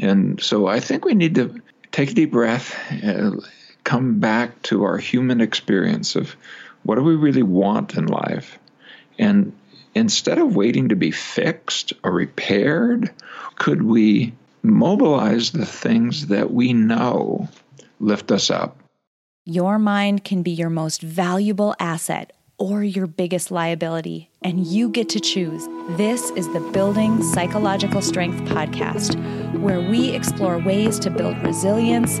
And so I think we need to take a deep breath, uh, come back to our human experience of what do we really want in life? And instead of waiting to be fixed or repaired, could we mobilize the things that we know lift us up? Your mind can be your most valuable asset or your biggest liability, and you get to choose. This is the Building Psychological Strength podcast, where we explore ways to build resilience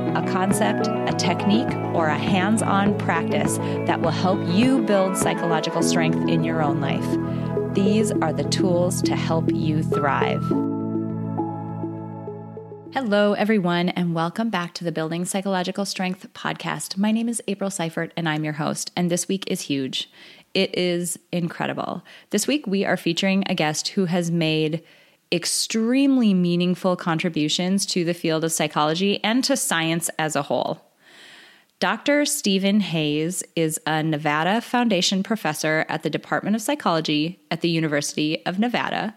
a concept, a technique, or a hands on practice that will help you build psychological strength in your own life. These are the tools to help you thrive. Hello, everyone, and welcome back to the Building Psychological Strength podcast. My name is April Seifert, and I'm your host. And this week is huge. It is incredible. This week, we are featuring a guest who has made extremely meaningful contributions to the field of psychology and to science as a whole. Dr. Stephen Hayes is a Nevada Foundation professor at the Department of Psychology at the University of Nevada.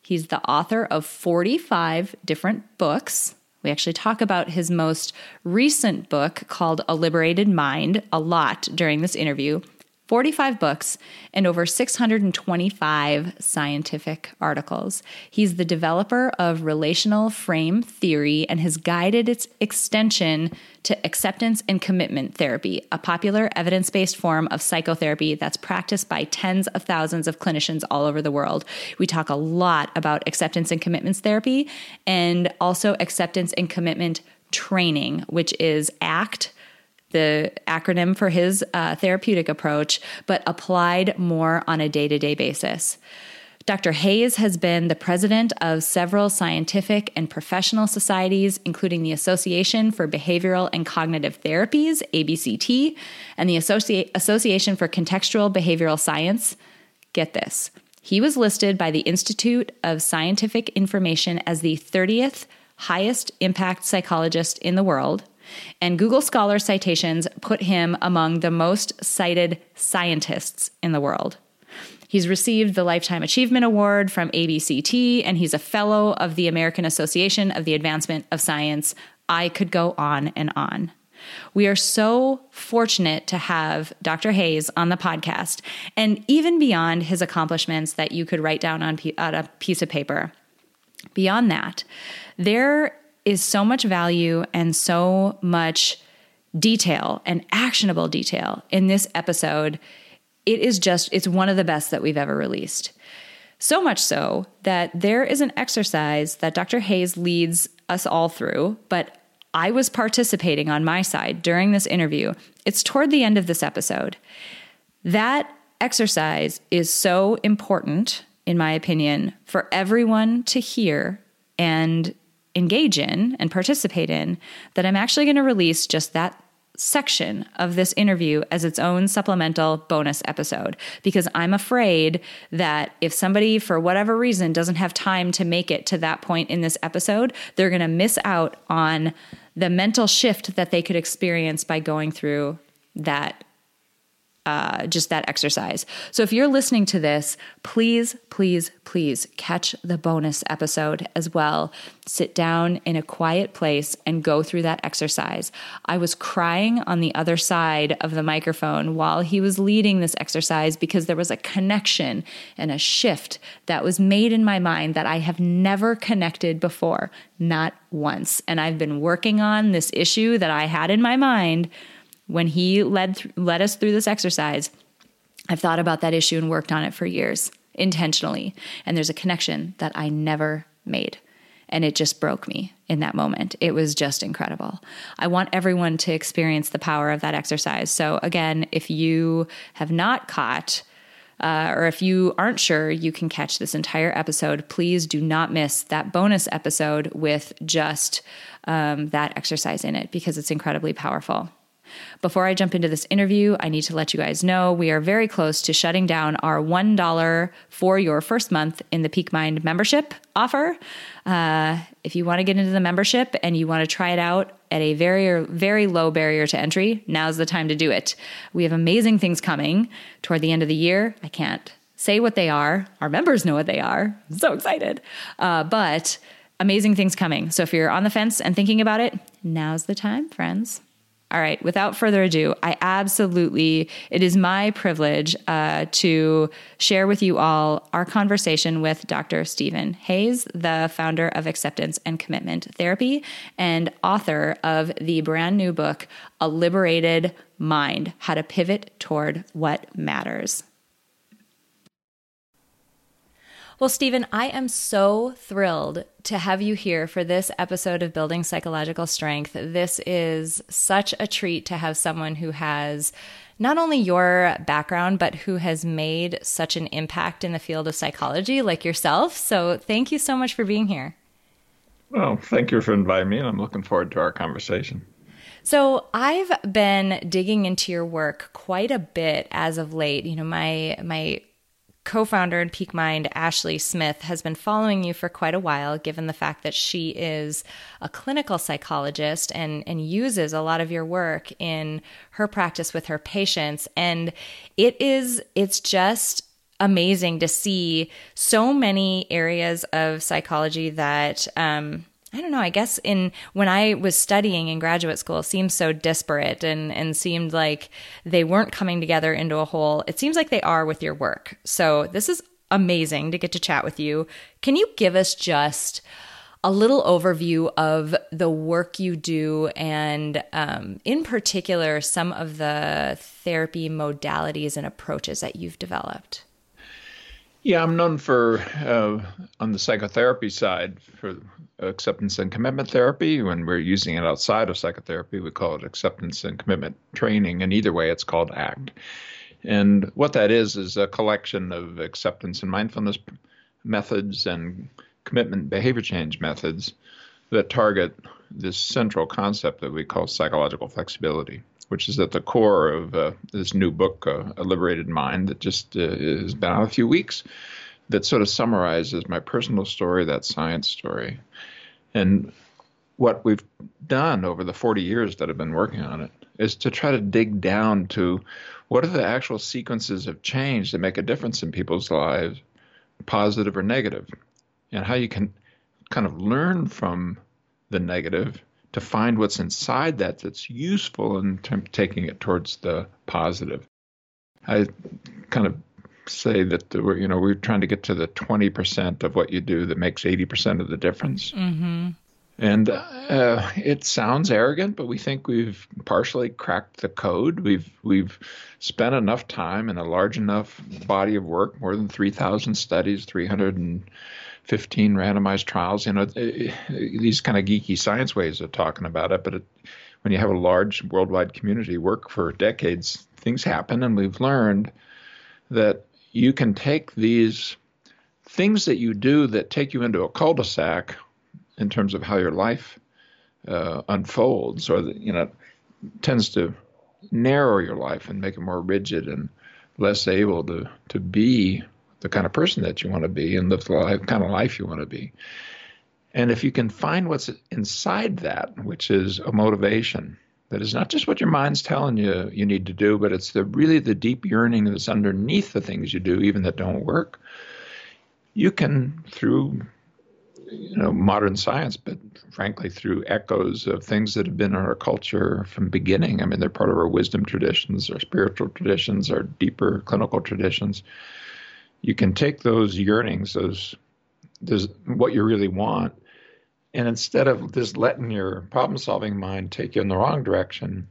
He's the author of 45 different books. We actually talk about his most recent book called A Liberated Mind a lot during this interview. 45 books, and over 625 scientific articles. He's the developer of relational frame theory and has guided its extension to acceptance and commitment therapy, a popular evidence based form of psychotherapy that's practiced by tens of thousands of clinicians all over the world. We talk a lot about acceptance and commitments therapy and also acceptance and commitment training, which is ACT the acronym for his uh, therapeutic approach, but applied more on a day to day basis. Dr. Hayes has been the president of several scientific and professional societies, including the Association for Behavioral and Cognitive Therapies, ABCT, and the Associ- Association for Contextual Behavioral Science. Get this. He was listed by the Institute of Scientific Information as the 30th highest impact psychologist in the world and Google Scholar citations put him among the most cited scientists in the world. He's received the Lifetime Achievement Award from ABCT, and he's a fellow of the American Association of the Advancement of Science. I could go on and on. We are so fortunate to have Dr. Hayes on the podcast, and even beyond his accomplishments that you could write down on, on a piece of paper. Beyond that, there is so much value and so much detail and actionable detail in this episode. It is just, it's one of the best that we've ever released. So much so that there is an exercise that Dr. Hayes leads us all through, but I was participating on my side during this interview. It's toward the end of this episode. That exercise is so important, in my opinion, for everyone to hear and engage in and participate in that I'm actually going to release just that section of this interview as its own supplemental bonus episode. Because I'm afraid that if somebody, for whatever reason, doesn't have time to make it to that point in this episode, they're going to miss out on the mental shift that they could experience by going through that uh, just that exercise. So if you're listening to this, please, please, please catch the bonus episode as well. Sit down in a quiet place and go through that exercise. I was crying on the other side of the microphone while he was leading this exercise because there was a connection and a shift that was made in my mind that I have never connected before, not once. And I've been working on this issue that I had in my mind when he led th- led us through this exercise, I've thought about that issue and worked on it for years intentionally. And there's a connection that I never made. And it just broke me in that moment. It was just incredible. I want everyone to experience the power of that exercise. So, again, if you have not caught, uh, or if you aren't sure you can catch this entire episode, please do not miss that bonus episode with just um, that exercise in it because it's incredibly powerful. Before I jump into this interview, I need to let you guys know we are very close to shutting down our $1 for your first month in the Peak Mind membership offer. Uh, if you want to get into the membership and you want to try it out at a very, very low barrier to entry, now's the time to do it. We have amazing things coming toward the end of the year. I can't say what they are. Our members know what they are. I'm so excited. Uh, but amazing things coming. So if you're on the fence and thinking about it, now's the time, friends. All right, without further ado, I absolutely, it is my privilege uh, to share with you all our conversation with Dr. Stephen Hayes, the founder of Acceptance and Commitment Therapy and author of the brand new book, A Liberated Mind How to Pivot Toward What Matters. Well, Stephen, I am so thrilled to have you here for this episode of Building Psychological Strength. This is such a treat to have someone who has not only your background, but who has made such an impact in the field of psychology like yourself. So, thank you so much for being here. Well, thank you for inviting me, and I'm looking forward to our conversation. So, I've been digging into your work quite a bit as of late. You know, my my co-founder in Peak Mind, Ashley Smith, has been following you for quite a while, given the fact that she is a clinical psychologist and, and uses a lot of your work in her practice with her patients. And it is, it's just amazing to see so many areas of psychology that um, I don't know, I guess in when I was studying in graduate school it seemed so disparate and and seemed like they weren't coming together into a whole. It seems like they are with your work. So this is amazing to get to chat with you. Can you give us just a little overview of the work you do and um, in particular some of the therapy modalities and approaches that you've developed yeah i'm known for uh, on the psychotherapy side for acceptance and commitment therapy. When we're using it outside of psychotherapy, we call it acceptance and commitment training. And either way, it's called ACT. And what that is, is a collection of acceptance and mindfulness methods and commitment behavior change methods that target this central concept that we call psychological flexibility, which is at the core of uh, this new book, uh, A Liberated Mind, that just uh, has been out a few weeks that sort of summarizes my personal story, that science story. And what we've done over the 40 years that I've been working on it is to try to dig down to what are the actual sequences of change that make a difference in people's lives, positive or negative, and how you can kind of learn from the negative to find what's inside that that's useful in terms of taking it towards the positive. I kind of say that we're you know we're trying to get to the 20% of what you do that makes 80% of the difference. Mm-hmm. And uh, it sounds arrogant, but we think we've partially cracked the code. We've we've spent enough time in a large enough body of work, more than 3,000 studies, 315 randomized trials. You know, these kind of geeky science ways of talking about it. But it, when you have a large worldwide community work for decades, things happen, and we've learned that you can take these things that you do that take you into a cul-de-sac in terms of how your life uh, unfolds, or that you know, tends to narrow your life and make it more rigid and less able to to be the kind of person that you want to be and live the life, kind of life you want to be. And if you can find what's inside that, which is a motivation, that is not just what your mind's telling you you need to do, but it's the really the deep yearning that's underneath the things you do, even that don't work. You can through you know modern science, but frankly through echoes of things that have been in our culture from beginning. I mean, they're part of our wisdom traditions, our spiritual traditions, our deeper clinical traditions. You can take those yearnings, those, those what you really want, and instead of just letting your problem solving mind take you in the wrong direction,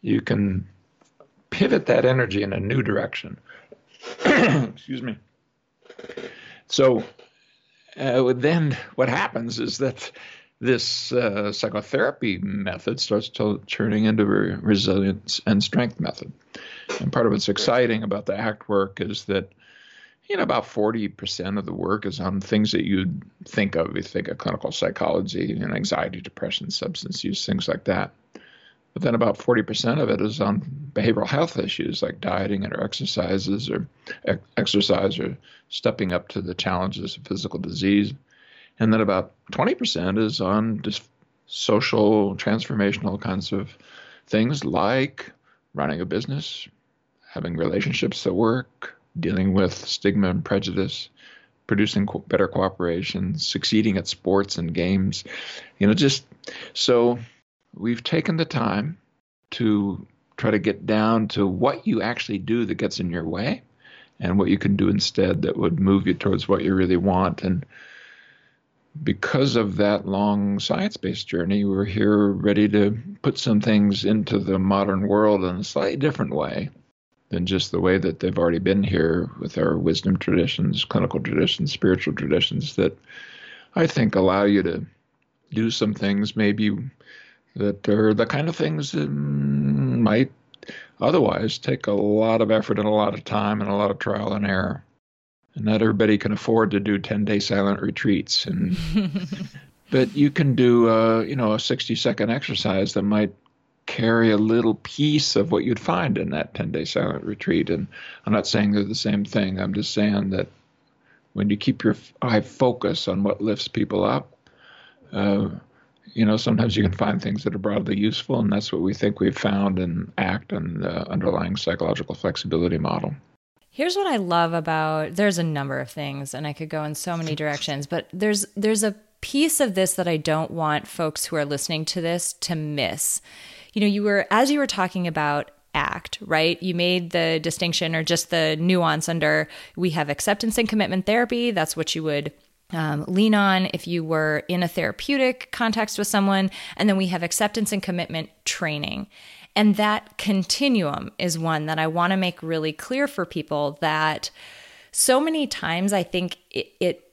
you can pivot that energy in a new direction. Excuse me. So uh, then what happens is that this uh, psychotherapy method starts to, turning into a resilience and strength method. And part of what's exciting about the ACT work is that you know, about 40% of the work is on things that you'd think of. You think of clinical psychology, and anxiety, depression, substance use, things like that. But then about 40% of it is on behavioral health issues like dieting or exercises or exercise or stepping up to the challenges of physical disease. And then about 20% is on just social transformational kinds of things like running a business, having relationships that work, dealing with stigma and prejudice, producing co- better cooperation, succeeding at sports and games. You know, just so we've taken the time to try to get down to what you actually do that gets in your way and what you can do instead that would move you towards what you really want. And because of that long science based journey, we're here ready to put some things into the modern world in a slightly different way than just the way that they've already been here with our wisdom traditions, clinical traditions, spiritual traditions that I think allow you to do some things maybe that are the kind of things that might otherwise take a lot of effort and a lot of time and a lot of trial and error. And not everybody can afford to do 10 day silent retreats. And but you can do a, you know a 60 second exercise that might carry a little piece of what you'd find in that 10 day silent retreat. And I'm not saying they're the same thing. I'm just saying that when you keep your eye focus on what lifts people up, uh, you know, sometimes you can find things that are broadly useful, and that's what we think we've found in ACT and the underlying psychological flexibility model. Here's what I love about there's a number of things and I could go in so many directions, but there's there's a piece of this that I don't want folks who are listening to this to miss. You know, you were as you were talking about act, right? You made the distinction or just the nuance under we have acceptance and commitment therapy, that's what you would um, lean on if you were in a therapeutic context with someone. And then we have acceptance and commitment training. And that continuum is one that I want to make really clear for people that so many times I think it, it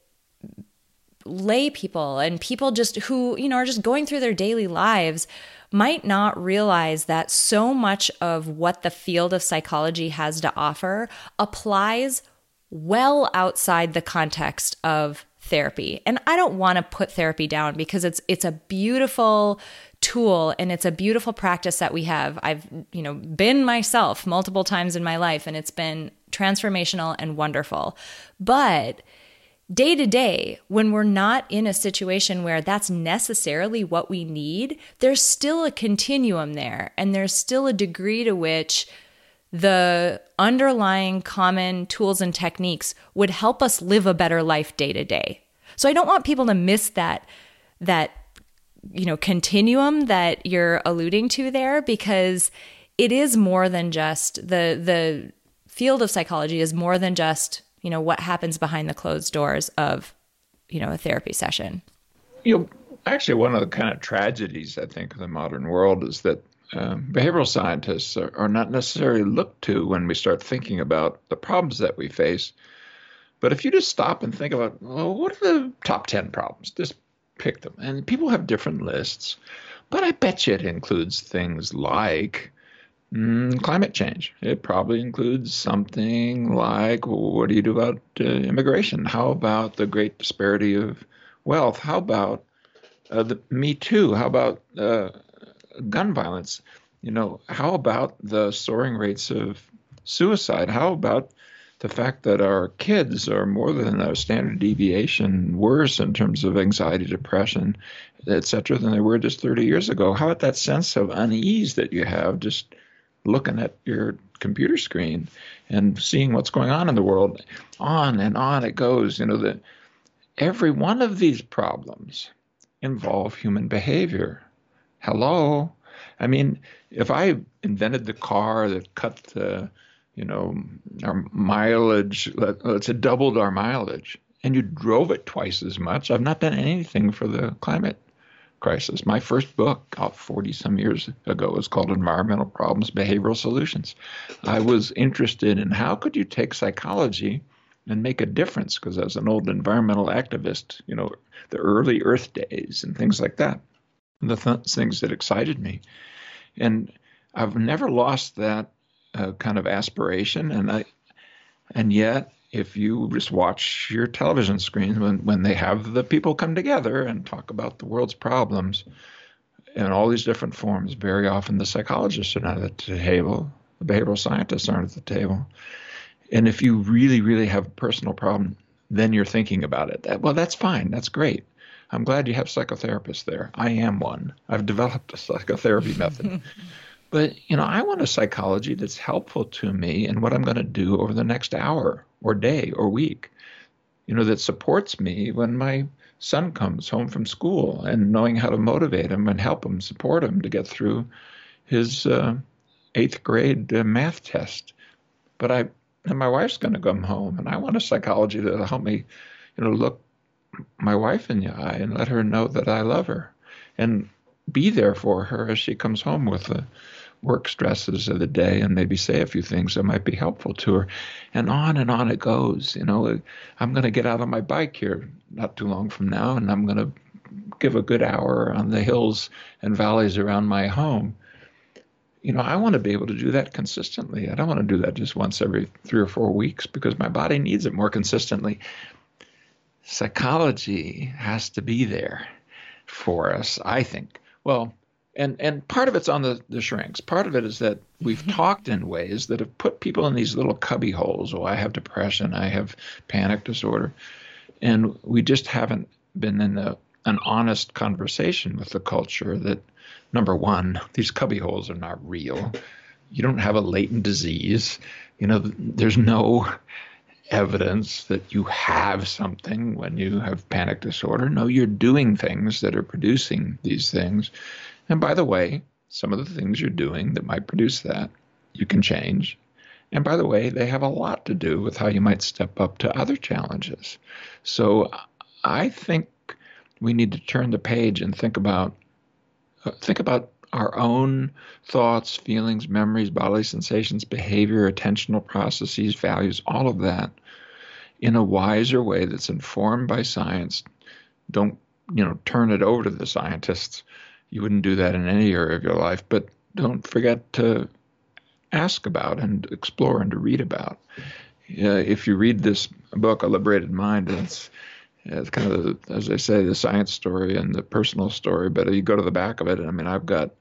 lay people and people just who, you know, are just going through their daily lives might not realize that so much of what the field of psychology has to offer applies well outside the context of therapy. And I don't want to put therapy down because it's it's a beautiful tool and it's a beautiful practice that we have. I've, you know, been myself multiple times in my life and it's been transformational and wonderful. But day to day, when we're not in a situation where that's necessarily what we need, there's still a continuum there and there's still a degree to which the underlying common tools and techniques would help us live a better life day to day. So I don't want people to miss that that you know continuum that you're alluding to there because it is more than just the the field of psychology is more than just you know what happens behind the closed doors of you know a therapy session you know actually one of the kind of tragedies i think of the modern world is that um, behavioral scientists are, are, not necessarily looked to when we start thinking about the problems that we face. But if you just stop and think about, well, what are the top 10 problems? Just pick them. And people have different lists. But I bet you it includes things like mm, climate change. It probably includes something like what do you do about uh, immigration? How about the great disparity of wealth? How about uh, the Me Too? How about uh, gun violence. You know, how about the soaring rates of suicide? How about the fact that our kids are more than a standard deviation worse in terms of anxiety, depression, et cetera, than they were just 30 years ago? How about that sense of unease that you have just looking at your computer screen and seeing what's going on in the world? On and on it goes. You know, that every one of these problems involve human behavior hello. I mean, if I invented the car that cut the, you know, our mileage, let, let's say doubled our mileage, and you drove it twice as much, I've not done anything for the climate crisis. My first book, out 40 some years ago, was called Environmental Problems, Behavioral Solutions. I was interested in how could you take psychology and make a difference, because as an old environmental activist, you know, the early Earth days and things like that the th- things that excited me. And I've never lost that uh, kind of aspiration. And I, and yet, if you just watch your television screen when, when they have the people come together and talk about the world's problems, in all these different forms. Very often the psychologists are not at the table, the behavioral scientists aren't at the table. And if you really, really have a personal problem, then you're thinking about it. That, well, that's fine. That's great. I'm glad you have psychotherapists there. I am one. I've developed a psychotherapy method. but, you know, I want a psychology that's helpful to me and what I'm going to do over the next hour or day or week. You know, that supports me when my son comes home from school and knowing how to motivate him and help him, support him to get through his uh, eighth grade uh, math test. But I, and my wife's going to come home, and I want a psychology that'll help me, you know, look my wife in the eye and let her know that I love her, and be there for her as she comes home with the work stresses of the day and maybe say a few things that might be helpful to her. And on and on it goes. You know, I'm going to get out on my bike here not too long from now, and I'm going to give a good hour on the hills and valleys around my home. You know, I want to be able to do that consistently. I don't want to do that just once every three or four weeks because my body needs it more consistently. Psychology has to be there for us, I think. Well, and and part of it's on the, the shrinks. Part of it is that we've mm-hmm. talked in ways that have put people in these little cubby holes. Oh, I have depression, I have panic disorder, and we just haven't been in a, an honest conversation with the culture that number one, these cubby holes are not real. You don't have a latent disease. You know, there's no evidence that you have something when you have panic disorder. No, you're doing things that are producing these things. And by the way, some of the things you're doing that might produce that, you can change. And by the way, they have a lot to do with how you might step up to other challenges. So I think we need to turn the page and think about uh, think about our own thoughts, feelings, memories, bodily sensations, behavior, attentional processes, values, all of that in a wiser way that's informed by science. Don't, you know, turn it over to the scientists you wouldn't do that in any area of your life, but don't forget to ask about and explore and to read about. Uh, if you read this book, A Liberated Mind, it's, it's kind of, the, as I say, the science story and the personal story, but you go to the back of it, and I mean, I've got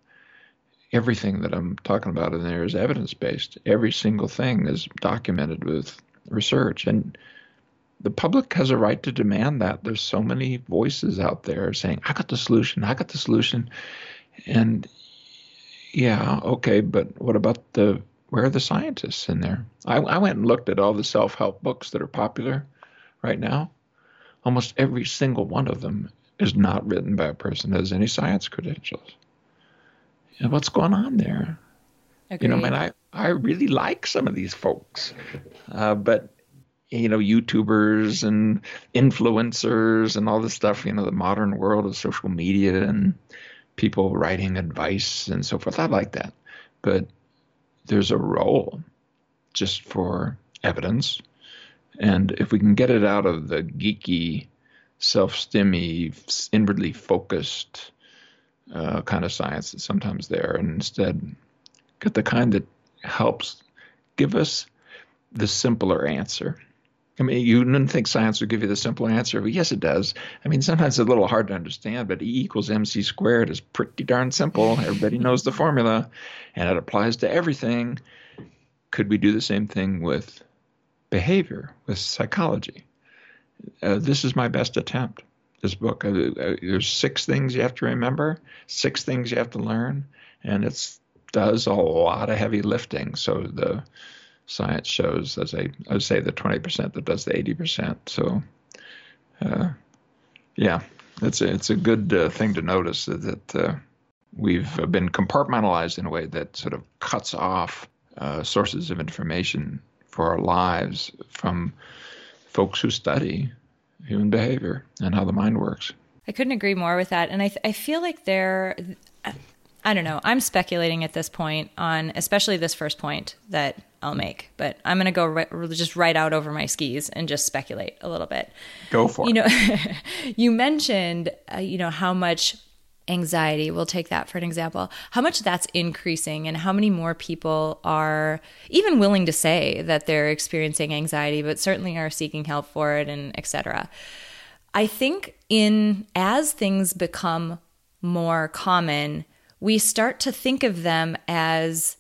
everything that I'm talking about in there is evidence based. Every single thing is documented with research. And the public has a right to demand that. There's so many voices out there saying, I got the solution, I got the solution. And yeah, okay, but what about the where are the scientists in there? I, I went and looked at all the self help books that are popular right now. Almost every single one of them is not written by a person that has any science credentials. And what's going on there? Agreed. You know, I mean, I, I really like some of these folks, uh, but you know, YouTubers and influencers and all this stuff, you know, the modern world of social media and people writing advice and so forth. I like that. But there's a role just for evidence. And if we can get it out of the geeky, self stimmy, inwardly focused uh, kind of science that's sometimes there, and instead get the kind that helps give us the simpler answer I mean, you wouldn't think science would give you the simple answer, but yes, it does. I mean, sometimes it's a little hard to understand, but E equals mc squared is pretty darn simple. Everybody knows the formula, and it applies to everything. Could we do the same thing with behavior, with psychology? Uh, this is my best attempt. This book. Uh, uh, there's six things you have to remember, six things you have to learn, and it does a lot of heavy lifting. So the science shows, as I, I would say, the 20% that does the 80%. So, uh, yeah, it's a, it's a good uh, thing to notice that uh, we've been compartmentalized in a way that sort of cuts off uh, sources of information for our lives from folks who study human behavior and how the mind works. I couldn't agree more with that. And I, th- I feel like there, I don't know, I'm speculating at this point on, especially this first point that I'll make, but I'm going to go right, just right out over my skis and just speculate a little bit. Go for you it. You know, you mentioned, uh, you know, how much anxiety, we'll take that for an example, how much that's increasing and how many more people are even willing to say that they're experiencing anxiety, but certainly are seeking help for it and etc. I think in as things become more common, we start to think of them as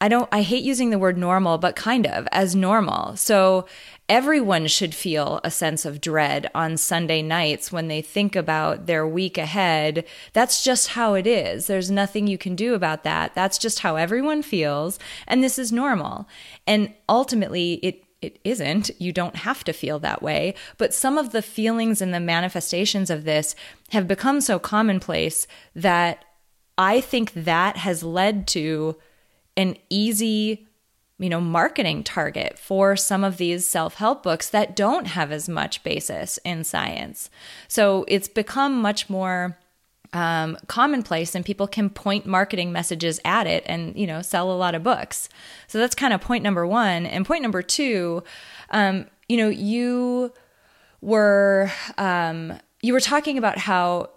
I don't I hate using the word normal, but kind of as normal. So everyone should feel a sense of dread on Sunday nights when they think about their week ahead. That's just how it is. There's nothing you can do about that. That's just how everyone feels, and this is normal. And ultimately, it it isn't. You don't have to feel that way. But some of the feelings and the manifestations of this have become so commonplace that I think that has led to an easy you know marketing target for some of these self-help books that don't have as much basis in science. So it's become much more um, commonplace and people can point marketing messages at it and you know sell a lot of books. So that's kind of point number one. And point number two um, you know you were um, you were talking about how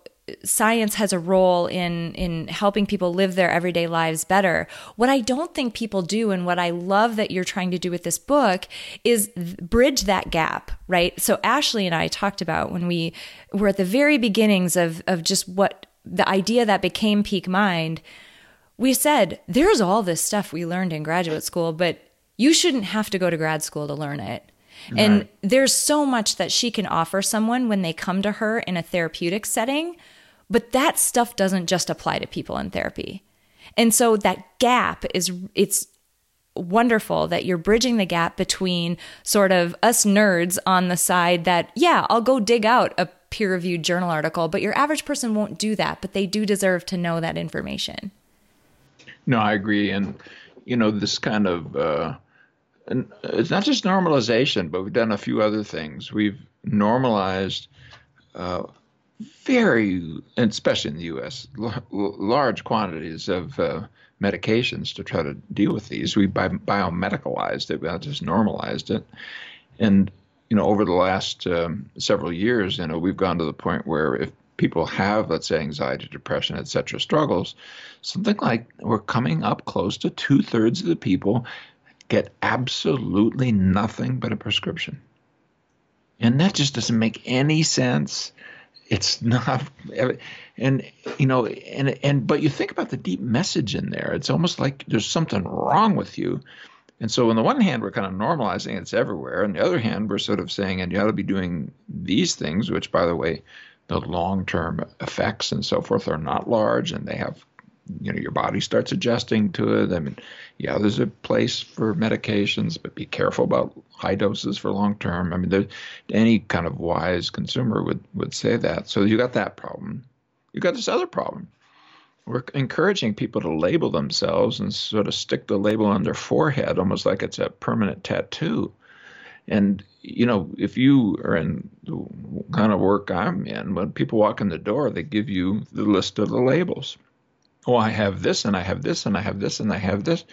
science has a role in in helping people live their everyday lives better. What I don't think people do and what I love that you're trying to do with this book is bridge that gap, right? So Ashley and I talked about when we were at the very beginnings of of just what the idea that became peak mind. We said there's all this stuff we learned in graduate school, but you shouldn't have to go to grad school to learn it. Right. And there's so much that she can offer someone when they come to her in a therapeutic setting but that stuff doesn't just apply to people in therapy. And so that gap is it's wonderful that you're bridging the gap between sort of us nerds on the side that yeah, I'll go dig out a peer-reviewed journal article, but your average person won't do that, but they do deserve to know that information. No, I agree and you know this kind of uh and it's not just normalization, but we've done a few other things. We've normalized uh, very, especially in the U.S., large quantities of uh, medications to try to deal with these. We bi- biomedicalized it, we just normalized it, and you know, over the last um, several years, you know, we've gone to the point where if people have, let's say, anxiety, depression, et cetera, struggles, something like we're coming up close to two thirds of the people get absolutely nothing but a prescription. And that just doesn't make any sense it's not and you know and and but you think about the deep message in there. It's almost like there's something wrong with you. And so on the one hand we're kind of normalizing it's everywhere. On the other hand we're sort of saying and you ought to be doing these things which by the way the long-term effects and so forth are not large and they have you know your body starts adjusting to it. I mean, yeah, there's a place for medications, but be careful about high doses for long term. I mean, any kind of wise consumer would would say that. So you got that problem. You got this other problem. We're encouraging people to label themselves and sort of stick the label on their forehead, almost like it's a permanent tattoo. And you know, if you are in the kind of work I'm in, when people walk in the door, they give you the list of the labels oh, I have this and I have this and I have this and I have this.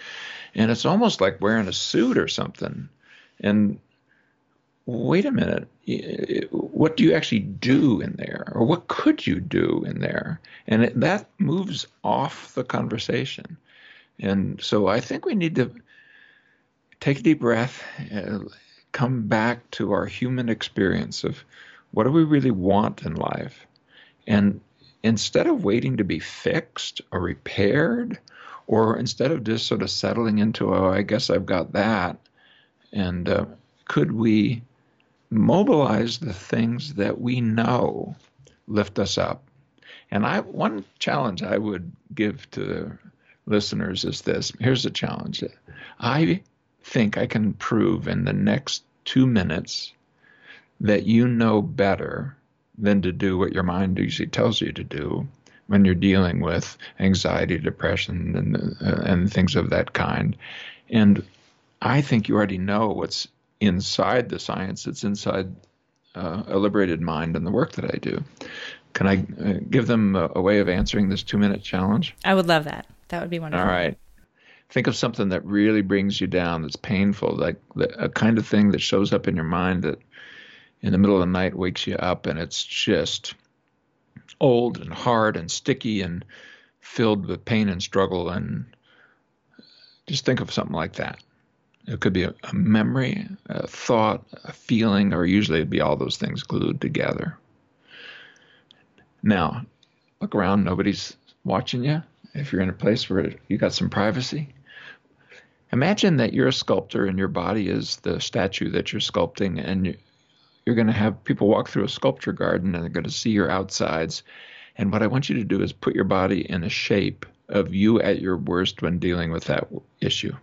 And it's almost like wearing a suit or something. And wait a minute, what do you actually do in there? Or what could you do in there? And it, that moves off the conversation. And so I think we need to take a deep breath, uh, come back to our human experience of what do we really want in life? And instead of waiting to be fixed or repaired, or instead of just sort of settling into, oh, I guess I've got that, and uh, could we mobilize the things that we know lift us up? And I one challenge I would give to the listeners is this. Here's a challenge. I think I can prove in the next two minutes that you know better than to do what your mind usually tells you to do when you're dealing with anxiety, depression, and uh, and things of that kind. And I think you already know what's inside the science that's inside uh, a liberated mind and the work that I do. Can I uh, give them a, a, way of answering this two minute challenge? I would love that. That would be wonderful. All right. Think of something that really brings you down, that's painful, like the, a kind of thing that shows up in your mind that in the middle of the night wakes you up and it's just old and hard and sticky and filled with pain and struggle and just think of something like that. It could be a, a memory a thought a feeling or usually it'd be all those things glued together. Now look around, nobody's watching you. If you're in a place where you got some privacy, imagine that you're a sculptor and your body is the statue that you're sculpting, and you're going to have people walk through a sculpture garden and they're going to see your outsides. And what I want you to do is put your body in a shape of you at your worst when dealing with that issue.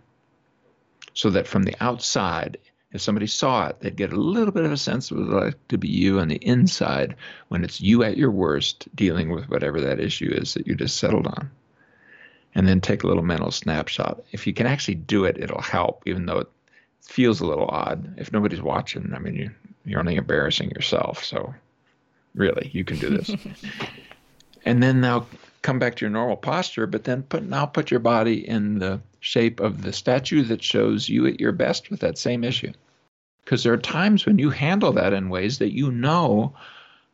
So that from the outside, if somebody saw it, they'd get a little bit of a sense of what it like to be you on the inside when it's you at your worst dealing with whatever that issue is that you just settled on. And then take a little mental snapshot. If you can actually do it, it'll help, even though it feels a little odd. If nobody's watching, I mean, you, you're only embarrassing yourself. So, really, you can do this. and then now come back to your normal posture, but then put now put your body in the shape of the statue that shows you at your best with that same issue. Because there are times when you handle that in ways that you know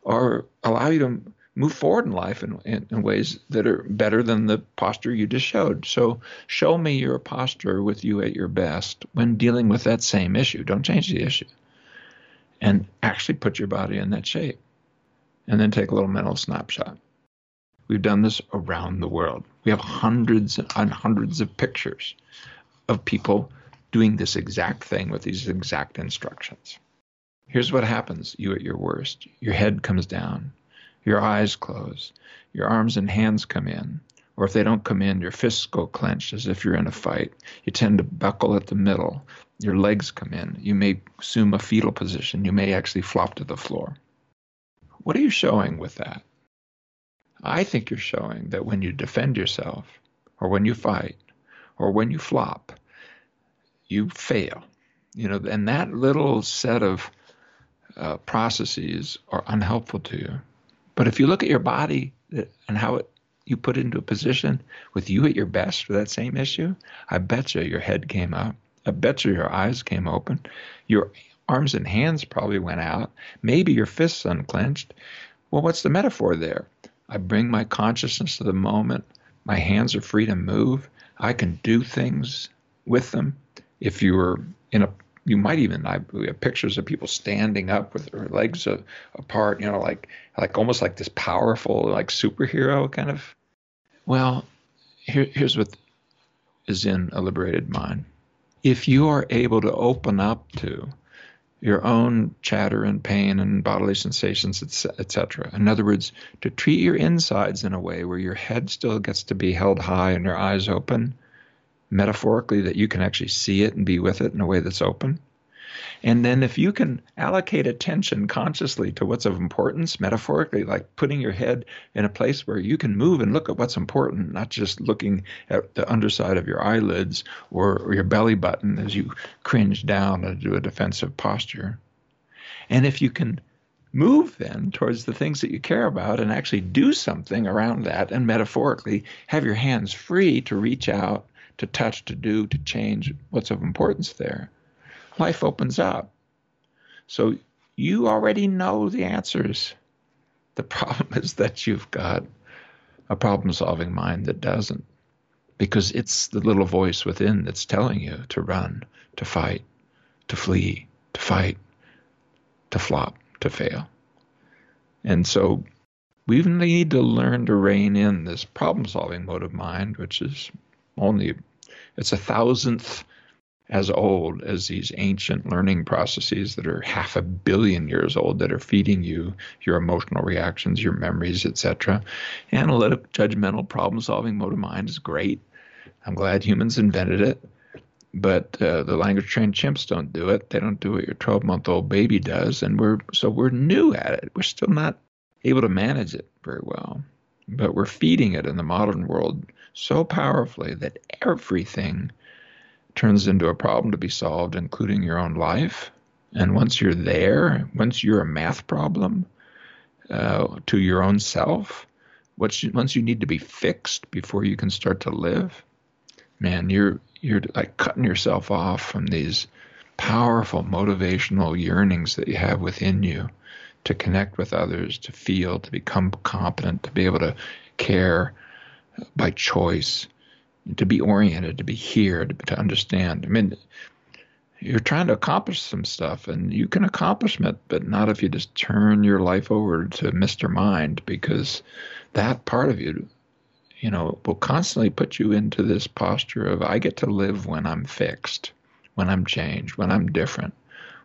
or allow you to move forward in life in, in, in, ways that are better than the posture you just showed. So show me your posture with you at your best when dealing with that same issue. Don't change the issue. And actually put your body in that shape. And then take a little mental snapshot. We've done this around the world. We have hundreds and hundreds of pictures of people doing this exact thing with these exact instructions. Here's what happens you at your worst your head comes down, your eyes close, your arms and hands come in. Or if they don't come in, your fists go clenched as if you're in a fight. You tend to buckle at the middle. Your legs come in. You may assume a fetal position. You may actually flop to the floor. What are you showing with that? I think you're showing that when you defend yourself, or when you fight, or when you flop, you fail. You know, and that little set of uh, processes are unhelpful to you. But if you look at your body uh, and how it, you put it into a position with you at your best for that same issue, I bet you your head came up. I bet you your eyes came open. Your arms and hands probably went out. Maybe your fists unclenched. Well, what's the metaphor there? I bring my consciousness to the moment. My hands are free to move. I can do things with them if you were in a you might even I, we have pictures of people standing up with their legs uh, apart, you know, like like almost like this powerful like superhero kind of. Well, here, here's what is in a liberated mind. If you are able to open up to your own chatter and pain and bodily sensations, etc. In other words, to treat your insides in a way where your head still gets to be held high and your eyes open, metaphorically that you can actually see it and be with it in a way that's open. And then if you can allocate attention consciously to what's of importance, metaphorically, like putting your head in a place where you can move and look at what's important, not just looking at the underside of your eyelids or, or your belly button as you cringe down into a defensive posture. And if you can move then towards the things that you care about and actually do something around that and metaphorically have your hands free to reach out to touch, to do, to change what's of importance there, life opens up. So you already know the answers. The problem is that you've got a problem solving mind that doesn't, because it's the little voice within that's telling you to run, to fight, to flee, to fight, to flop, to fail. And so we need to learn to rein in this problem solving mode of mind, which is only it's a thousandth as old as these ancient learning processes that are half a billion years old that are feeding you your emotional reactions, your memories, etc. Analytic, judgmental, problem solving mode of mind is great. I'm glad humans invented it. But uh, the language trained chimps don't do it. They don't do what your 12 month old baby does, and we're so we're new at it. We're still not able to manage it very well, but we're feeding it in the modern world so powerfully that everything turns into a problem to be solved, including your own life. And once you're there, once you're a math problem uh, to your own self, once you, once you need to be fixed before you can start to live, man, you're you're like cutting yourself off from these powerful motivational yearnings that you have within you to connect with others, to feel, to become competent, to be able to care, by choice, to be oriented, to be here, to, to understand. I mean, you're trying to accomplish some stuff and you can accomplish it, but not if you just turn your life over to Mr. Mind because that part of you, you know, will constantly put you into this posture of I get to live when I'm fixed, when I'm changed, when I'm different,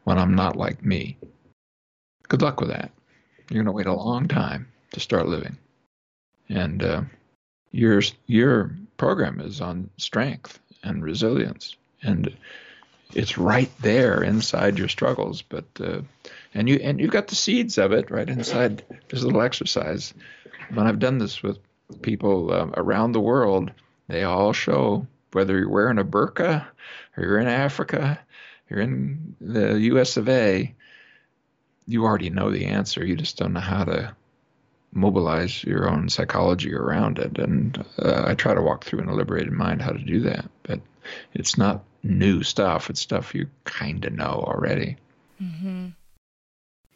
when I'm not like me. Good luck with that. You're going to wait a long time to start living. And uh, your your program is on strength and resilience and it's right there inside your struggles but uh, and you and you've got the seeds of it right inside this little exercise. When i've done this with people um, around the world they all show whether you're wearing a burqa or you're in africa you're in the us of a you already know the answer. You just don't know how to mobilize your own psychology around it and uh, i try to walk through in a liberated mind how to do that but it's not new stuff. It's stuff you kind of know already. Mm-hmm.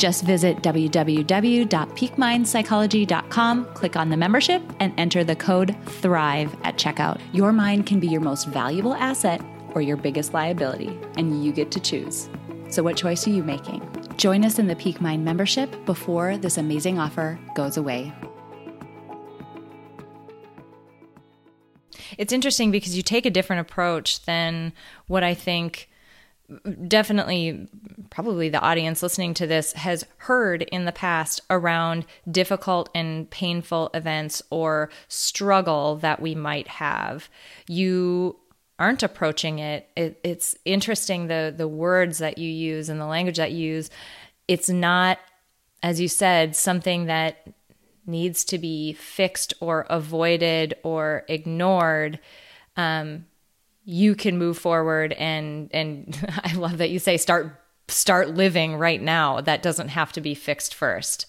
Just visit www.peakmindpsychology.com, click on the membership, and enter the code THRIVE at checkout. Your mind can be your most valuable asset or your biggest liability, and you get to choose. So, what choice are you making? Join us in the Peak Mind membership before this amazing offer goes away. It's interesting because you take a different approach than what I think definitely probably the audience listening to this has heard in the past around difficult and painful events or struggle that we might have. You aren't approaching it, it it's interesting the the words that you use and the language that you use it's not as you said something that needs to be fixed or avoided or ignored. Um, you can move forward and and I love that you say start start living right now. That doesn't have to be fixed first.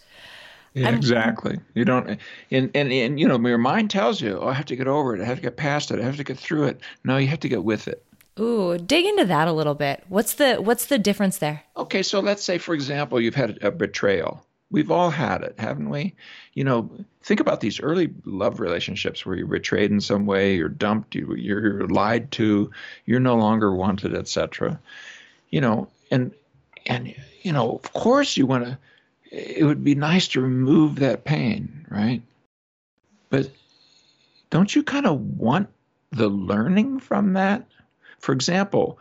Yeah, exactly. You don't, and, and and you know, your mind tells you, "Oh, I have to get over it. I have to get past it. I have to get through it." No, you have to get with it. Ooh, dig into that a little bit. What's the what's the difference there? Okay, so let's say, for example, you've had a betrayal. We've all had it, haven't we? You know, think about these early love relationships where you're betrayed in some way, you're dumped, you, you're lied to, you're no longer wanted, etc. You know, and and you know, of course, you want to. It would be nice to remove that pain, right? But don't you kind of want the learning from that? For example,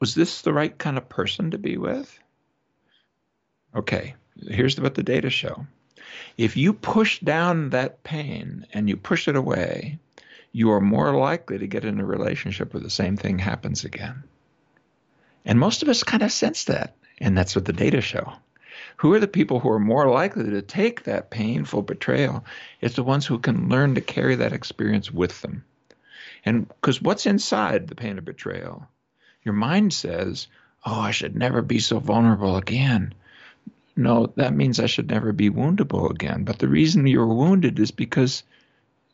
was this the right kind of person to be with? Okay, here's what the data show. If you push down that pain and you push it away, you are more likely to get in a relationship where the same thing happens again. And most of us kind of sense that, and that's what the data show. Who are the people who are more likely to take that painful betrayal? It's the ones who can learn to carry that experience with them. And because what's inside the pain of betrayal Your mind says, Oh, I should never be so vulnerable again. No, that means I should never be woundable again. But the reason you were wounded is because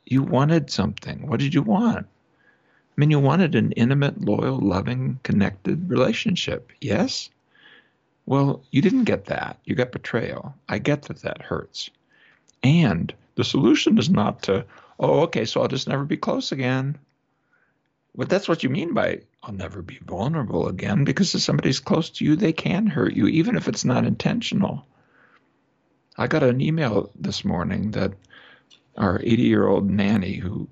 you wanted something. What did you want? I mean, you wanted an intimate, loyal, loving, connected relationship. Yes? Well, you didn't get that. You got betrayal. I get that that hurts. And the solution is not to, oh, okay, so I'll just never be close again. But that's what you mean by I'll never be vulnerable again, because if somebody's close to you, they can hurt you, even if it's not intentional. I got an email this morning that our 80 year old nanny, who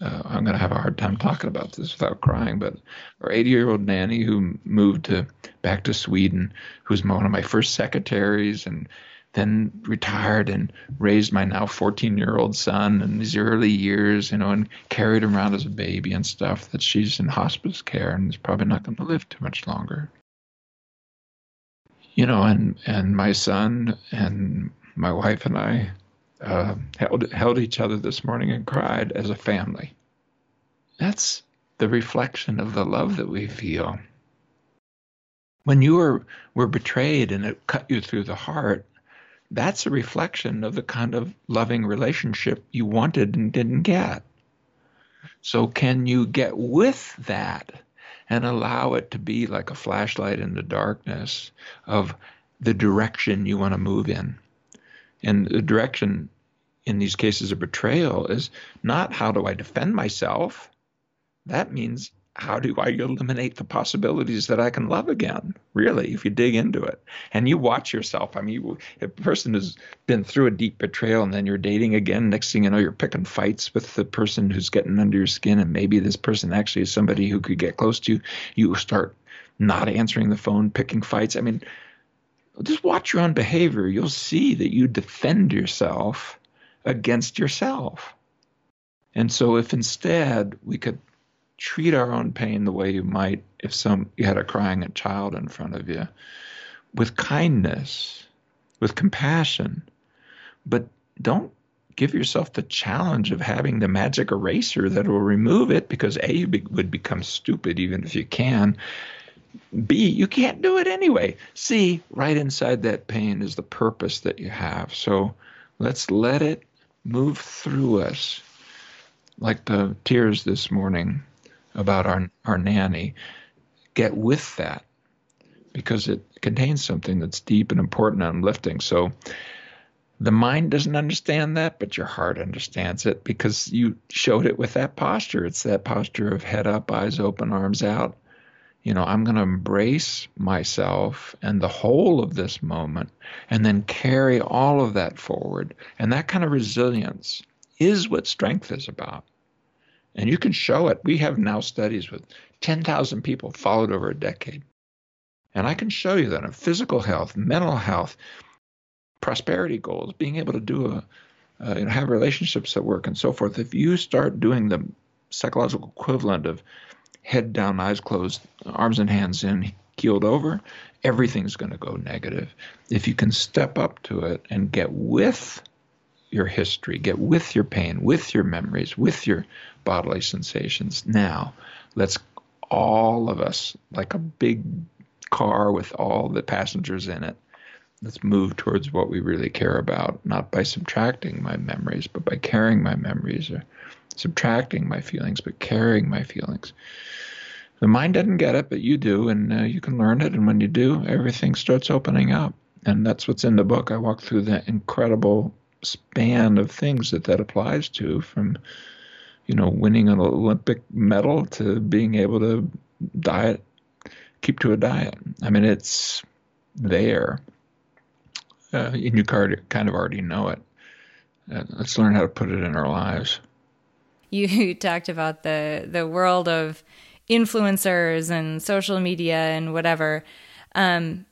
uh, I'm going to have a hard time talking about this without crying, but our 80 year old nanny who moved to back to Sweden, who's one of my first secretaries and then retired and raised my now 14 year old son in these early years, you know, and carried him around as a baby and stuff, that she's in hospice care and is probably not going to live too much longer. You know, and, and my son and my wife and I uh, held, held each other this morning and cried as a family. That's the reflection of the love that we feel. When you were, were betrayed and it cut you through the heart, that's a reflection of the kind of loving relationship you wanted and didn't get. So, can you get with that and allow it to be like a flashlight in the darkness of the direction you want to move in? And the direction in these cases of betrayal is not how do I defend myself? That means how do I eliminate the possibilities that I can love again? Really, if you dig into it and you watch yourself. I mean, a person has been through a deep betrayal and then you're dating again, next thing you know, you're picking fights with the person who's getting under your skin, and maybe this person actually is somebody who could get close to you. You start not answering the phone, picking fights. I mean, just watch your own behavior. You'll see that you defend yourself against yourself. And so, if instead we could treat our own pain the way you might if some you had a crying child in front of you, with kindness, with compassion, but don't give yourself the challenge of having the magic eraser that will remove it because a you be, would become stupid even if you can. B you can't do it anyway. C right inside that pain is the purpose that you have. So let's let it move through us, like the tears this morning about our, our nanny. Get with that because it contains something that's deep and important and uplifting. So the mind doesn't understand that, but your heart understands it because you showed it with that posture. It's that posture of head up, eyes open, arms out you know, I'm going to embrace myself and the whole of this moment and then carry all of that forward. And that kind of resilience is what strength is about. And you can show it. We have now studies with 10,000 people followed over a decade. And I can show you that in physical health, mental health, prosperity goals, being able to do a, uh, you know, have relationships that work and so forth. If you start doing the psychological equivalent of head down, eyes closed, arms and hands in, keeled over, everything's going to go negative. If you can step up to it and get with your history, get with your pain, with your memories, with your bodily sensations. Now, let's all of us, like a big car with all the passengers in it, let's move towards what we really care about, not by subtracting my memories, but by carrying my memories or subtracting my feelings, but carrying my feelings. The mind doesn't get it, but you do, and uh, you can learn it. And when you do, everything starts opening up. And that's what's in the book. I walk through the incredible span of things that that applies to, from you know winning an Olympic medal to being able to diet, keep to a diet. I mean, it's there, uh, and you kind of already know it. Uh, let's learn how to put it in our lives. You talked about the the world of influencers and social media and whatever um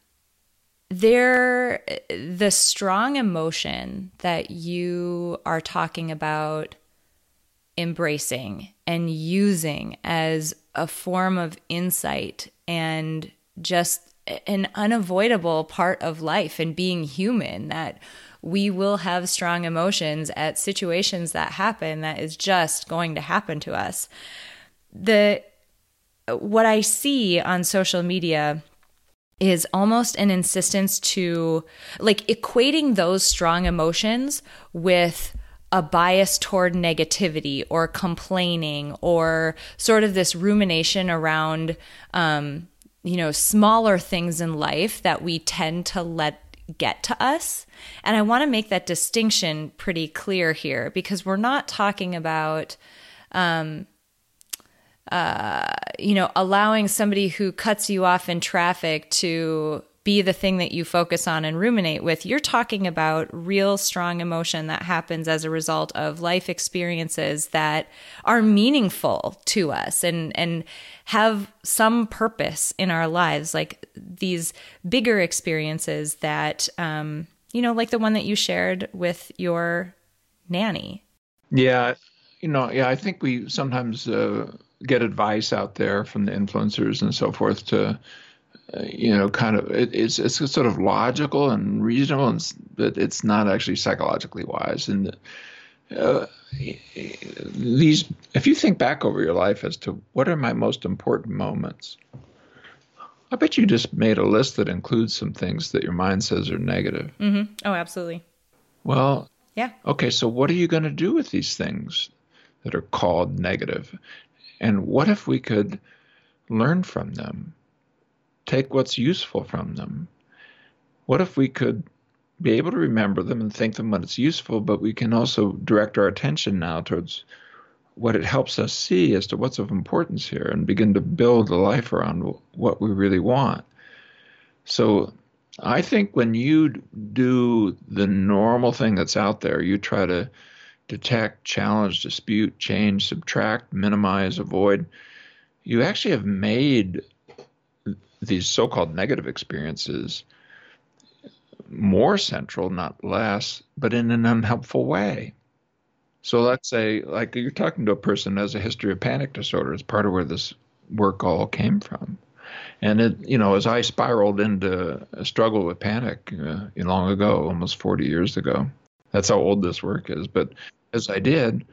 there the strong emotion that you are talking about embracing and using as a form of insight and just an unavoidable part of life and being human that we will have strong emotions at situations that happen that is just going to happen to us. The what I see on social media is almost an insistence to like equating those strong emotions with a bias toward negativity or complaining or sort of this rumination around um, you know smaller things in life that we tend to let get to us. And i want to make that distinction pretty clear here because we're not talking about um, uh, you know, allowing somebody who cuts you off in traffic to be the thing that you focus on and ruminate with. You're talking about real strong emotion that happens as a result of life experiences that are meaningful to us and and have some purpose in our lives, like these bigger experiences that um, you know, like the one that you shared with your nanny. Yeah, you know, yeah, I think we sometimes uh, get advice out there from the influencers and so forth to uh, you know kind of it, it's it's sort of logical and reasonable and but it's not actually psychologically wise. And uh, these if you think back over your life as to what are my most important moments i bet you just made a list that includes some things that your mind says are negative. Mm-hmm. oh absolutely. Well yeah. okay so what are you going to do with these things that are called negative and what if we could learn from them, take what's useful from them? What if we could be able to remember them and think them when it's useful, but we can also direct our attention now towards what it helps us see as to what's of importance here and begin to build a life around what we really want. So I think when you do the normal thing that's out there, you try to detect, challenge, dispute, change, subtract, minimize, avoid, you actually have made these so called negative experiences more central, not less, but in an unhelpful way. So let's say, like you're talking to a person who has a history of panic disorder. It's part of where this work all came from. And it, you know, as I spiraled into a struggle with panic uh, long ago, almost 40 years ago, that's how old this work is. But as I did,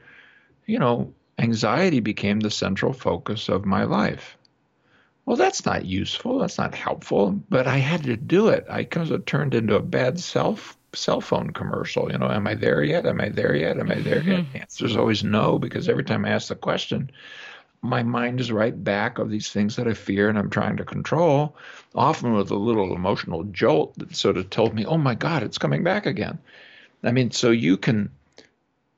you know, anxiety became the central focus of my life. Well, that's not useful. That's not helpful. But I had to do it. I kind of turned into a bad self cell phone commercial. You know, am I there yet? Am I there yet? Am I there yet? Mm-hmm. The answer is always no, because every time I ask the question, my mind is right back of these things that I fear and I'm trying to control, often with a little emotional jolt that sort of told me, oh my God, it's coming back again. I mean, so you can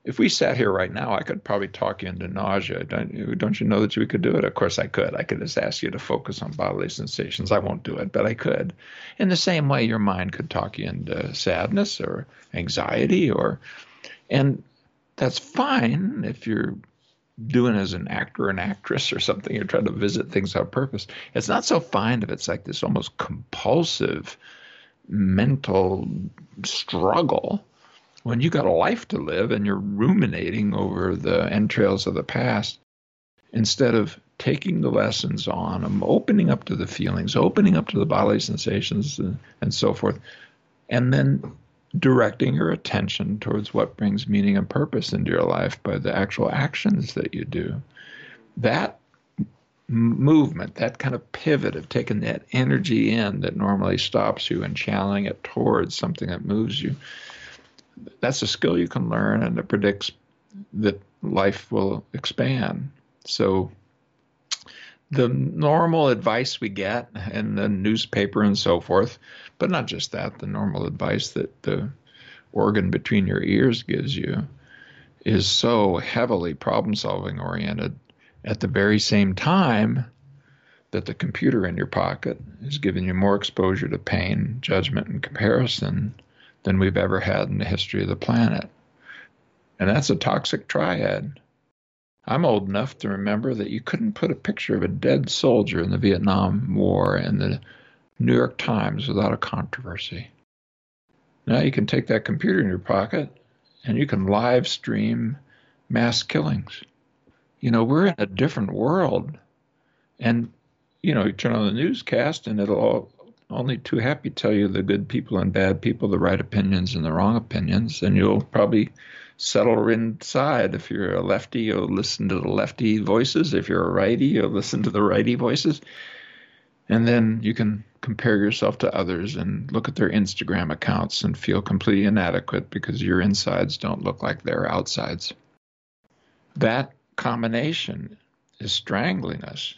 if we sat here right now, I could probably talk you into nausea. Don't you, don't you know that we could do it? Of course, I could. I could just ask you to focus on bodily sensations. I won't do it, but I could. In the same way, your mind could talk you into sadness or anxiety, or, and that's fine if you're doing as an actor or an actress or something. You're trying to visit things on purpose. It's not so fine if it's like this almost compulsive mental struggle when you got a life to live and you're ruminating over the entrails of the past instead of taking the lessons on them, opening up to the feelings, opening up to the bodily sensations, and, and so forth, and then directing your attention towards what brings meaning and purpose into your life by the actual actions that you do. That movement, that kind of pivot of taking that energy in that normally stops you and channeling it towards something that moves you, that's a skill you can learn and it predicts that life will expand. So the normal advice we get in the newspaper and so forth, but not just that, the normal advice that the organ between your ears gives you is so heavily problem solving oriented at the very same time that the computer in your pocket is giving you more exposure to pain, judgment, and comparison than we've ever had in the history of the planet. And that's a toxic triad. I'm old enough to remember that you couldn't put a picture of a dead soldier in the Vietnam War in the New York Times without a controversy. Now you can take that computer in your pocket and you can live stream mass killings. You know, we're in a different world. And, you know, you turn on the newscast and it'll all, only too happy to tell you the good people and bad people, the right opinions and the wrong opinions, and you'll probably settle inside. If you're a lefty, you'll listen to the lefty voices. If you're a righty, you'll listen to the righty voices. And then you can compare yourself to others and look at their Instagram accounts and feel completely inadequate because your insides don't look like their outsides. That combination is strangling us.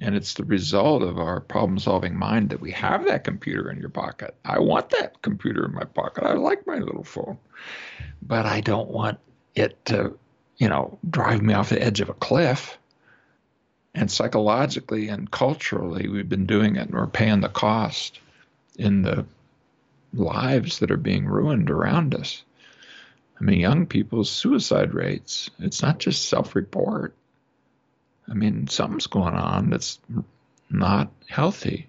And it's the result of our problem solving mind that we have that computer in your pocket. I want that computer in my pocket. I like my little phone. But I don't want it to, you know, drive me off the edge of a cliff. And psychologically and culturally, we've been doing it and we're paying the cost in the lives that are being ruined around us. I mean, young people's suicide rates, it's not just self report. I mean, something's going on that's not healthy.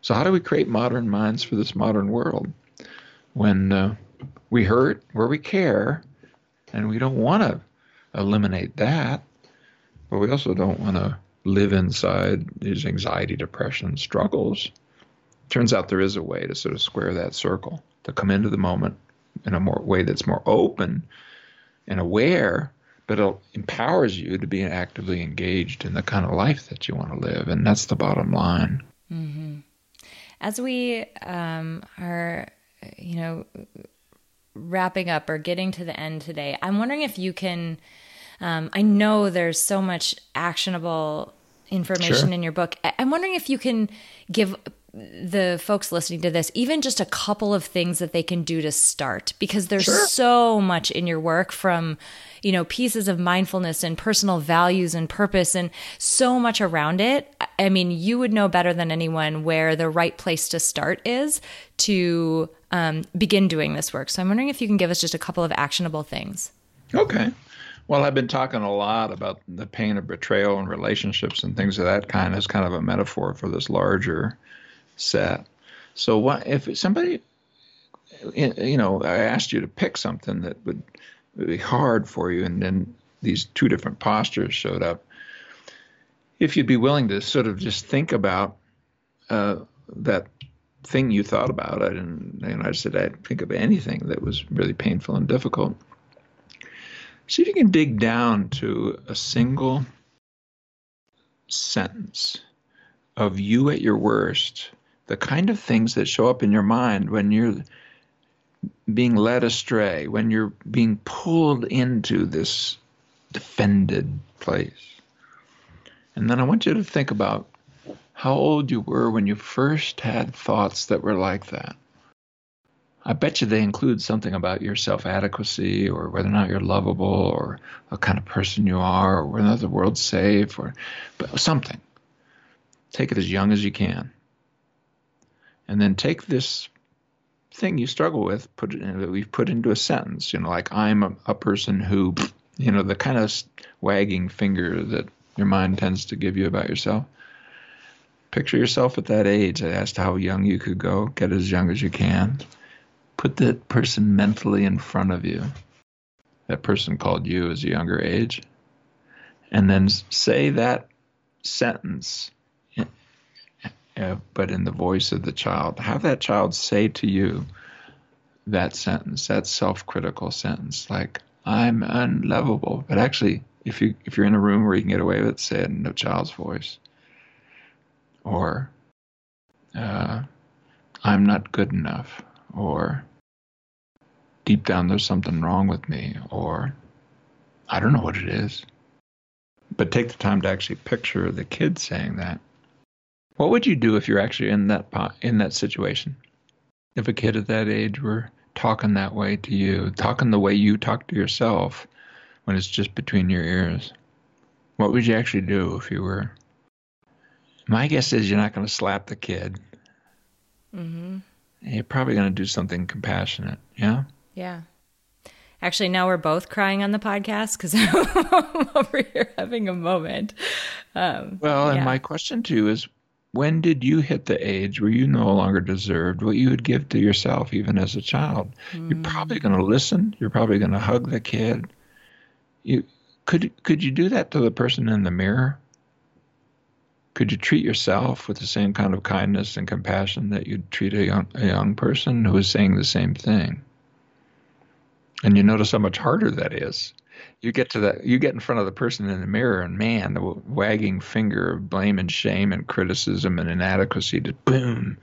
So, how do we create modern minds for this modern world when uh, we hurt where we care and we don't want to eliminate that, but we also don't want to live inside these anxiety, depression struggles. Turns out there is a way to sort of square that circle, to come into the moment in a more way that's more open and aware, but it empowers you to be actively engaged in the kind of life that you want to live. And that's the bottom line. Mm-hmm. As we um, are, you know, wrapping up or getting to the end today, I'm wondering if you can um, I know there's so much actionable information sure. in your book. I'm wondering if you can give the folks listening to this even just a couple of things that they can do to start because there's sure. so much in your work from you know pieces of mindfulness and personal values and purpose and so much around it. I mean you would know better than anyone where the right place to start is to um, begin doing this work. So i'm wondering if you can give us just a couple of actionable things. Okay. Well, I've been talking a lot about the pain of betrayal and relationships and things of that kind as kind of a metaphor for this larger set. So, what if somebody, you know, I asked you to pick something that would be hard for you, and then these two different postures showed up. If you'd be willing to sort of just think about uh, that thing you thought about, it, and, and I said I'd think of anything that was really painful and difficult See if you can dig down to a single sentence of you at your worst, the kind of things that show up in your mind when you're being led astray, when you're being pulled into this defended place. And then I want you to think about how old you were when you first had thoughts that were like that. I bet you they include something about your self adequacy or whether or not you're lovable or what kind of person you are or whether the world's safe or but something. Take it as young as you can. And then take this thing you struggle with, put it in, that we've put into a sentence, you know, like I'm a, a person who, you know, the kind of wagging finger that your mind tends to give you about yourself. Picture yourself at that age. I asked how young you could go. Get as young as you can put that person mentally in front of you. That person called you as a younger age. And then say that sentence, uh, but in the voice of the child. Have that child say to you that sentence, that self-critical sentence, like "I'm unlovable." But actually, if you if you're in a room where you can get away with it, say it in the child's voice. Or, uh, "I'm not good enough," or deep down there's something wrong with me, or I don't know what it is. But take the time to actually picture the kid saying that. What would you do if you're actually in that in that situation? If a kid at that age were talking that way to you, talking the way you talk to yourself when it's just between your ears, what would you actually do if you were? My guess is you're not going to slap the kid. Mm-hmm. You're probably going to do something compassionate. Yeah. Yeah. Actually, now we're both crying on the podcast because I'm over here having a moment. Um, well, and yeah. my question to you is when did you hit the age where you no longer deserved what you would give to yourself, even as a child? Mm. You're probably going to listen. You're probably going to hug the kid. You could could you do that to the person in the mirror? Could you treat yourself with the same kind of kindness and compassion that you'd treat a young a young person who is saying the same thing? And you notice how much harder that is. You get to that, you get in front of the person in the mirror, and man, the wagging finger of blame and shame and criticism and inadequacy just boom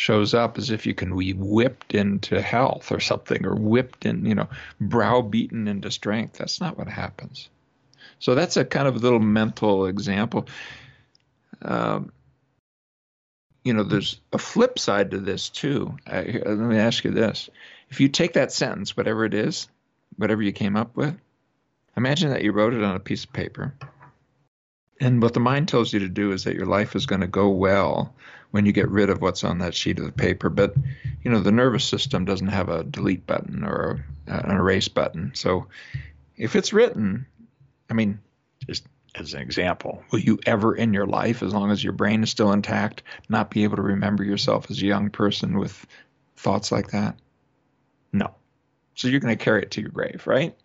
shows up as if you can be whipped into health or something, or whipped in, you know, browbeaten into strength. That's not what happens. So that's a kind of a little mental example. Um, you know, there's a flip side to this too. Uh, let me ask you this: If you take that sentence, whatever it is, whatever you came up with, imagine that you wrote it on a piece of paper, and what the mind tells you to do is that your life is going to go well when you get rid of what's on that sheet of paper. But you know, the nervous system doesn't have a delete button or an erase button. So if it's written, I mean, just as an example, will you ever in your life, as long as your brain is still intact, not be able to remember yourself as a young person with thoughts like that? No. So you're going to carry it to your grave, right?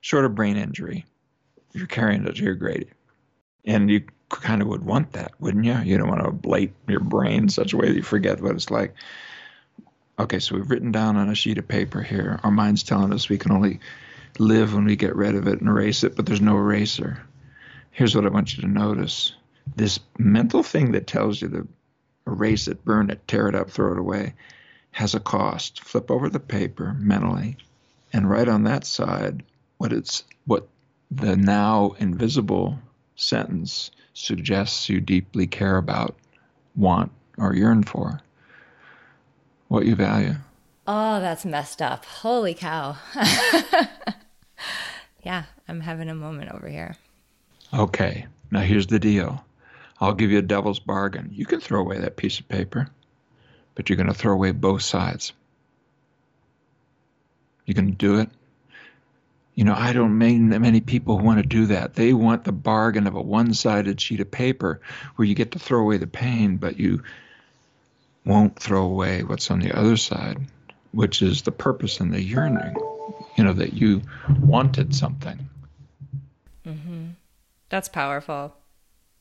Short of brain injury, you're carrying it to your grave. And you kind of would want that, wouldn't you? You don't want to ablate your brain in such a way that you forget what it's like. Okay, so we've written down on a sheet of paper here. Our mind's telling us we can only live when we get rid of it and erase it, but there's no eraser here's what I want you to notice this mental thing that tells you to erase it, burn it, tear it up, throw it away has a cost. Flip over the paper mentally and write on that side what it's what the now invisible sentence suggests you deeply care about, want, or yearn for. What you value. Oh, that's messed up. Holy cow. yeah, I'm having a moment over here. Okay, now here's the deal. I'll give you a devil's bargain. You can throw away that piece of paper, but you're going to throw away both sides. You can do it. You know, I don't mean that many people want to do that. They want the bargain of a one sided sheet of paper where you get to throw away the pain, but you won't throw away what's on the other side, which is the purpose and the yearning. You know, that you wanted something. Mm-hmm. That's powerful.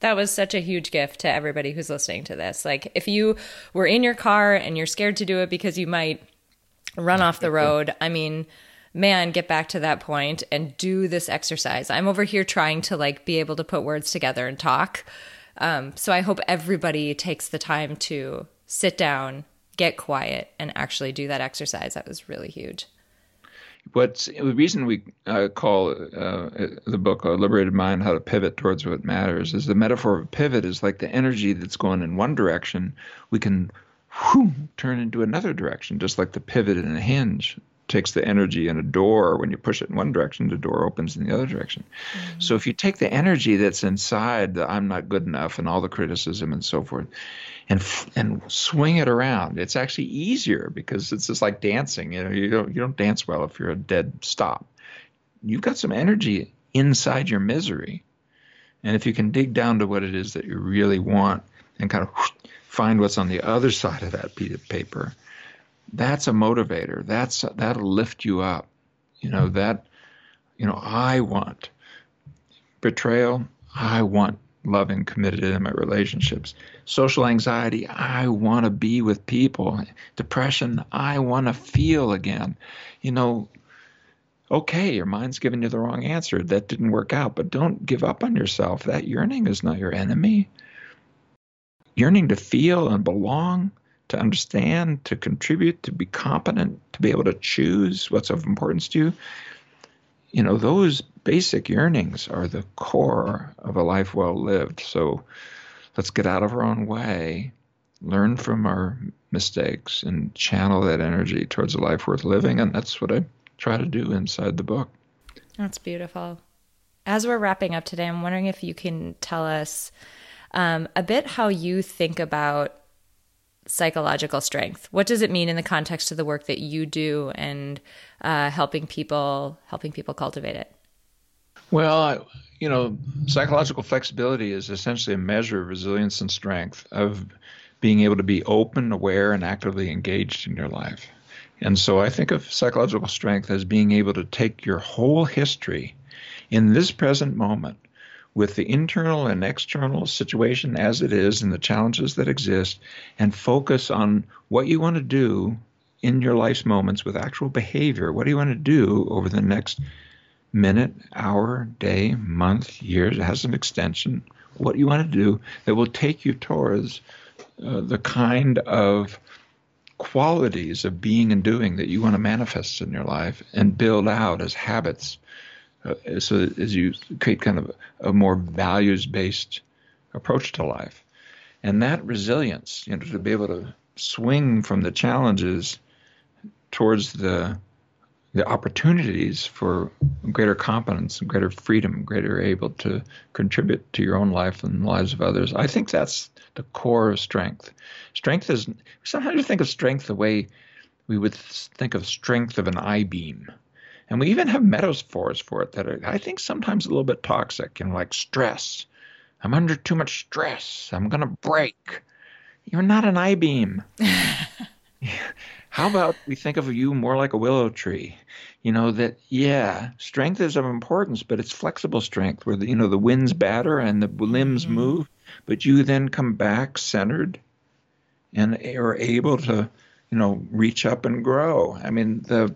That was such a huge gift to everybody who's listening to this. Like, if you were in your car and you're scared to do it because you might run off the road, I mean, man, get back to that point and do this exercise. I'm over here trying to like be able to put words together and talk. Um, so I hope everybody takes the time to sit down, get quiet, and actually do that exercise. That was really huge what's the reason we uh, call uh, the book a liberated mind how to pivot towards what matters is the metaphor of a pivot is like the energy that's going in one direction we can whew, turn into another direction just like the pivot in a hinge takes the energy in a door when you push it in one direction the door opens in the other direction mm-hmm. so if you take the energy that's inside the i'm not good enough and all the criticism and so forth and and swing it around. It's actually easier because it's just like dancing. You know, you don't you don't dance well if you're a dead stop. You've got some energy inside your misery, and if you can dig down to what it is that you really want and kind of find what's on the other side of that piece of paper, that's a motivator. That's that'll lift you up. You know hmm. that. You know, I want betrayal. I want loving, committed, intimate relationships. Social anxiety, I want to be with people. Depression, I want to feel again. You know, okay, your mind's giving you the wrong answer. That didn't work out, but don't give up on yourself. That yearning is not your enemy. Yearning to feel and belong, to understand, to contribute, to be competent, to be able to choose what's of importance to you you know, those basic yearnings are the core of a life well lived. So let's get out of our own way, learn from our mistakes, and channel that energy towards a life worth living. And that's what I try to do inside the book. That's beautiful. As we're wrapping up today, I'm wondering if you can tell us um, a bit how you think about psychological strength. What does it mean in the context of the work that you do and uh, helping people helping people cultivate it? Well, you know, psychological flexibility is essentially a measure of resilience and strength of being able to be open, aware, and actively engaged in your life. And so I think of psychological strength as being able to take your whole history in this present moment with the internal and external situation as it is and the challenges that exist and focus on what you want to do in your life's moments with actual behavior. What do you want to do over the next minute, hour, day, month, years? It has an extension. What do you want to do that will take you towards uh, the kind of qualities of being and doing that you want to manifest in your life and build out as habits uh, so as you create kind of a, a more values based approach to life and that resilience you know to be able to swing from the challenges towards the the opportunities for greater competence and greater freedom, greater able to contribute to your own life and the lives of others. I think that's the core of strength. Strength is sometimes you think of strength the way we would think of strength of an I beam. And we even have metaphors for it that are, I think, sometimes a little bit toxic, and like stress. I'm under too much stress. I'm going to break. You're not an I beam. How about we think of you more like a willow tree? You know that yeah, strength is of importance, but it's flexible strength where the, you know the winds batter and the limbs mm-hmm. move, but you then come back centered and are able to you know reach up and grow. I mean the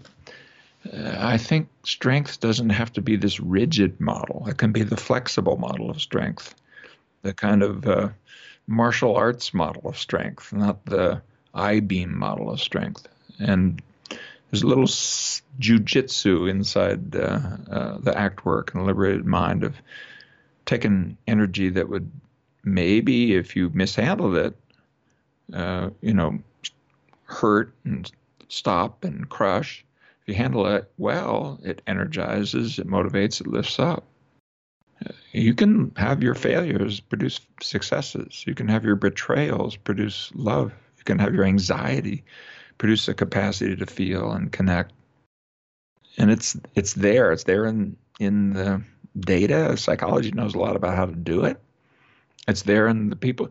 I think strength doesn't have to be this rigid model. It can be the flexible model of strength, the kind of uh, martial arts model of strength, not the I beam model of strength. And there's a little jujitsu inside uh, uh, the act work and liberated mind of taking energy that would maybe, if you mishandled it, uh, you know, hurt and stop and crush. If you handle it well, it energizes, it motivates, it lifts up. You can have your failures produce successes. You can have your betrayals produce love. You can have your anxiety produce a capacity to feel and connect. And it's it's there. It's there in in the data. Psychology knows a lot about how to do it. It's there in the people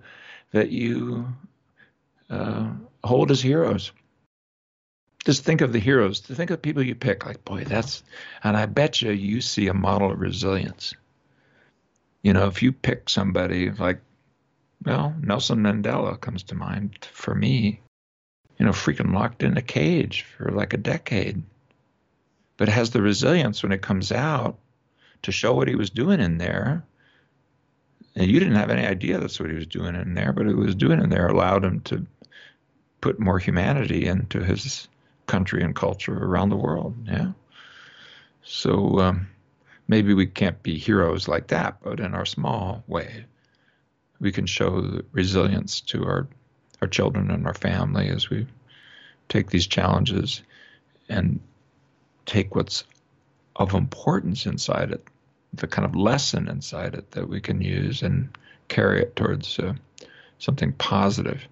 that you uh, hold as heroes. Just think of the heroes. To think of people you pick. Like, boy, that's, and I bet you you see a model of resilience. You know, if you pick somebody like well, Nelson Mandela comes to mind for me. You know, freaking locked in a cage for like a decade, but has the resilience when it comes out to show what he was doing in there. And you didn't have any idea that's what he was doing in there, but it was doing in there allowed him to put more humanity into his country and culture around the world. Yeah. So um, maybe we can't be heroes like that, but in our small way, we can show resilience to our our children and our family as we take these challenges and take what's of importance inside it, the kind of lesson inside it that we can use and carry it towards uh, something positive.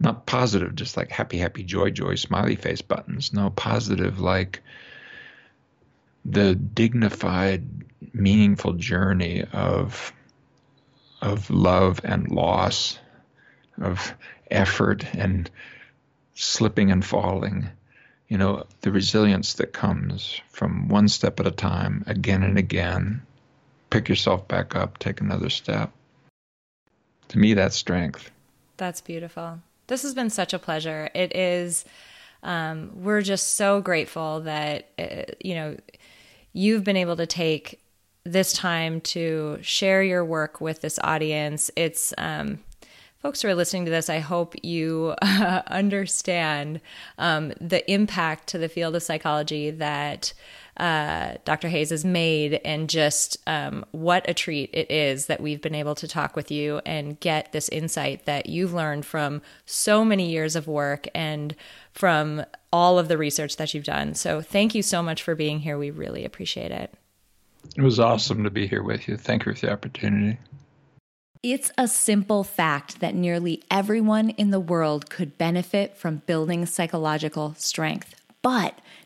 Not positive, just like happy, happy, joy, joy, smiley face buttons. No, positive, like the dignified, meaningful journey of of love and loss, of effort and slipping and falling. You know, the resilience that comes from one step at a time, again and again. Pick yourself back up, take another step. To me, that's strength. That's beautiful. This has been such a pleasure. It is, um, we're just so grateful that, uh, you know, you've been able to take this time to share your work with this audience. It's um, folks who are listening to this, I hope you uh, understand um, the impact to the field of psychology that uh, Dr. Hayes has made, and just um, what a treat it is that we've been able to talk with you and get this insight that you've learned from so many years of work and from all of the research that you've done. So, thank you so much for being here. We really appreciate it. It was awesome to be here with you. Thank you for the opportunity. It's a simple fact that nearly everyone in the world could benefit from building psychological strength. But